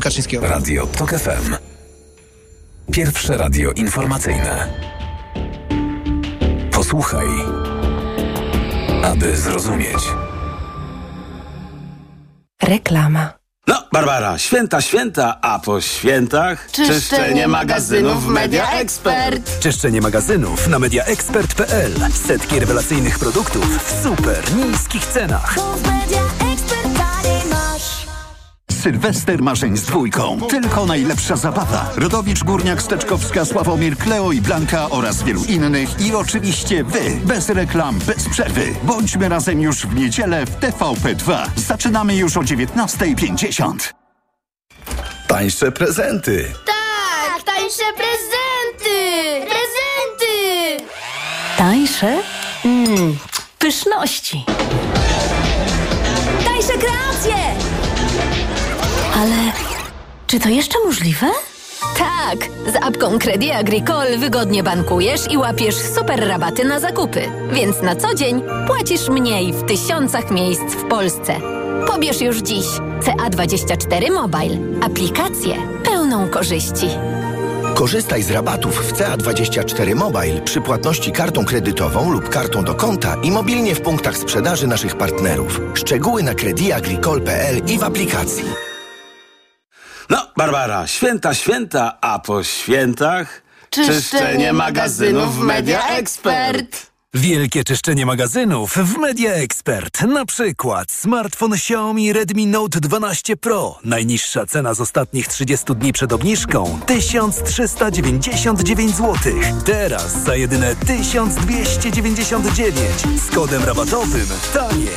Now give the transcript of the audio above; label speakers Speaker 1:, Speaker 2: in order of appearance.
Speaker 1: Kaczyńskiego.
Speaker 2: Radio TOK FM. Pierwsze radio informacyjne. Posłuchaj, aby zrozumieć.
Speaker 3: Reklama.
Speaker 4: No, Barbara, święta, święta, a po świętach
Speaker 5: Czyszczenie magazynów w Media Expert.
Speaker 6: Czyszczenie magazynów na mediaexpert.pl. Setki rewelacyjnych produktów w super niskich cenach.
Speaker 7: Sylwester marzeń z dwójką. Tylko najlepsza zabawa. Rodowicz, Górniak, Steczkowska, Sławomir, Kleo i Blanka oraz wielu innych. I oczywiście wy. Bez reklam, bez przerwy. Bądźmy razem już w niedzielę w TVP2. Zaczynamy już o 19.50.
Speaker 2: Tańsze prezenty.
Speaker 5: Tak, tańsze prezenty! Prezenty!
Speaker 3: Tańsze? Mmm, pyszności. Czy to jeszcze możliwe?
Speaker 8: Tak! Z apką Credit Agricole wygodnie bankujesz i łapiesz super rabaty na zakupy. Więc na co dzień płacisz mniej w tysiącach miejsc w Polsce. Pobierz już dziś CA24 Mobile. Aplikację pełną korzyści.
Speaker 9: Korzystaj z rabatów w CA24 Mobile przy płatności kartą kredytową lub kartą do konta i mobilnie w punktach sprzedaży naszych partnerów. Szczegóły na crediagricole.pl i w aplikacji.
Speaker 4: No, Barbara, święta, święta, a po świętach
Speaker 5: Czyszczenie magazynów w Media Expert.
Speaker 6: Wielkie czyszczenie magazynów w Media Expert. Na przykład smartfon Xiaomi Redmi Note 12 Pro. Najniższa cena z ostatnich 30 dni przed obniżką 1399 zł. Teraz za jedyne 1299 z kodem rabatowym taniej.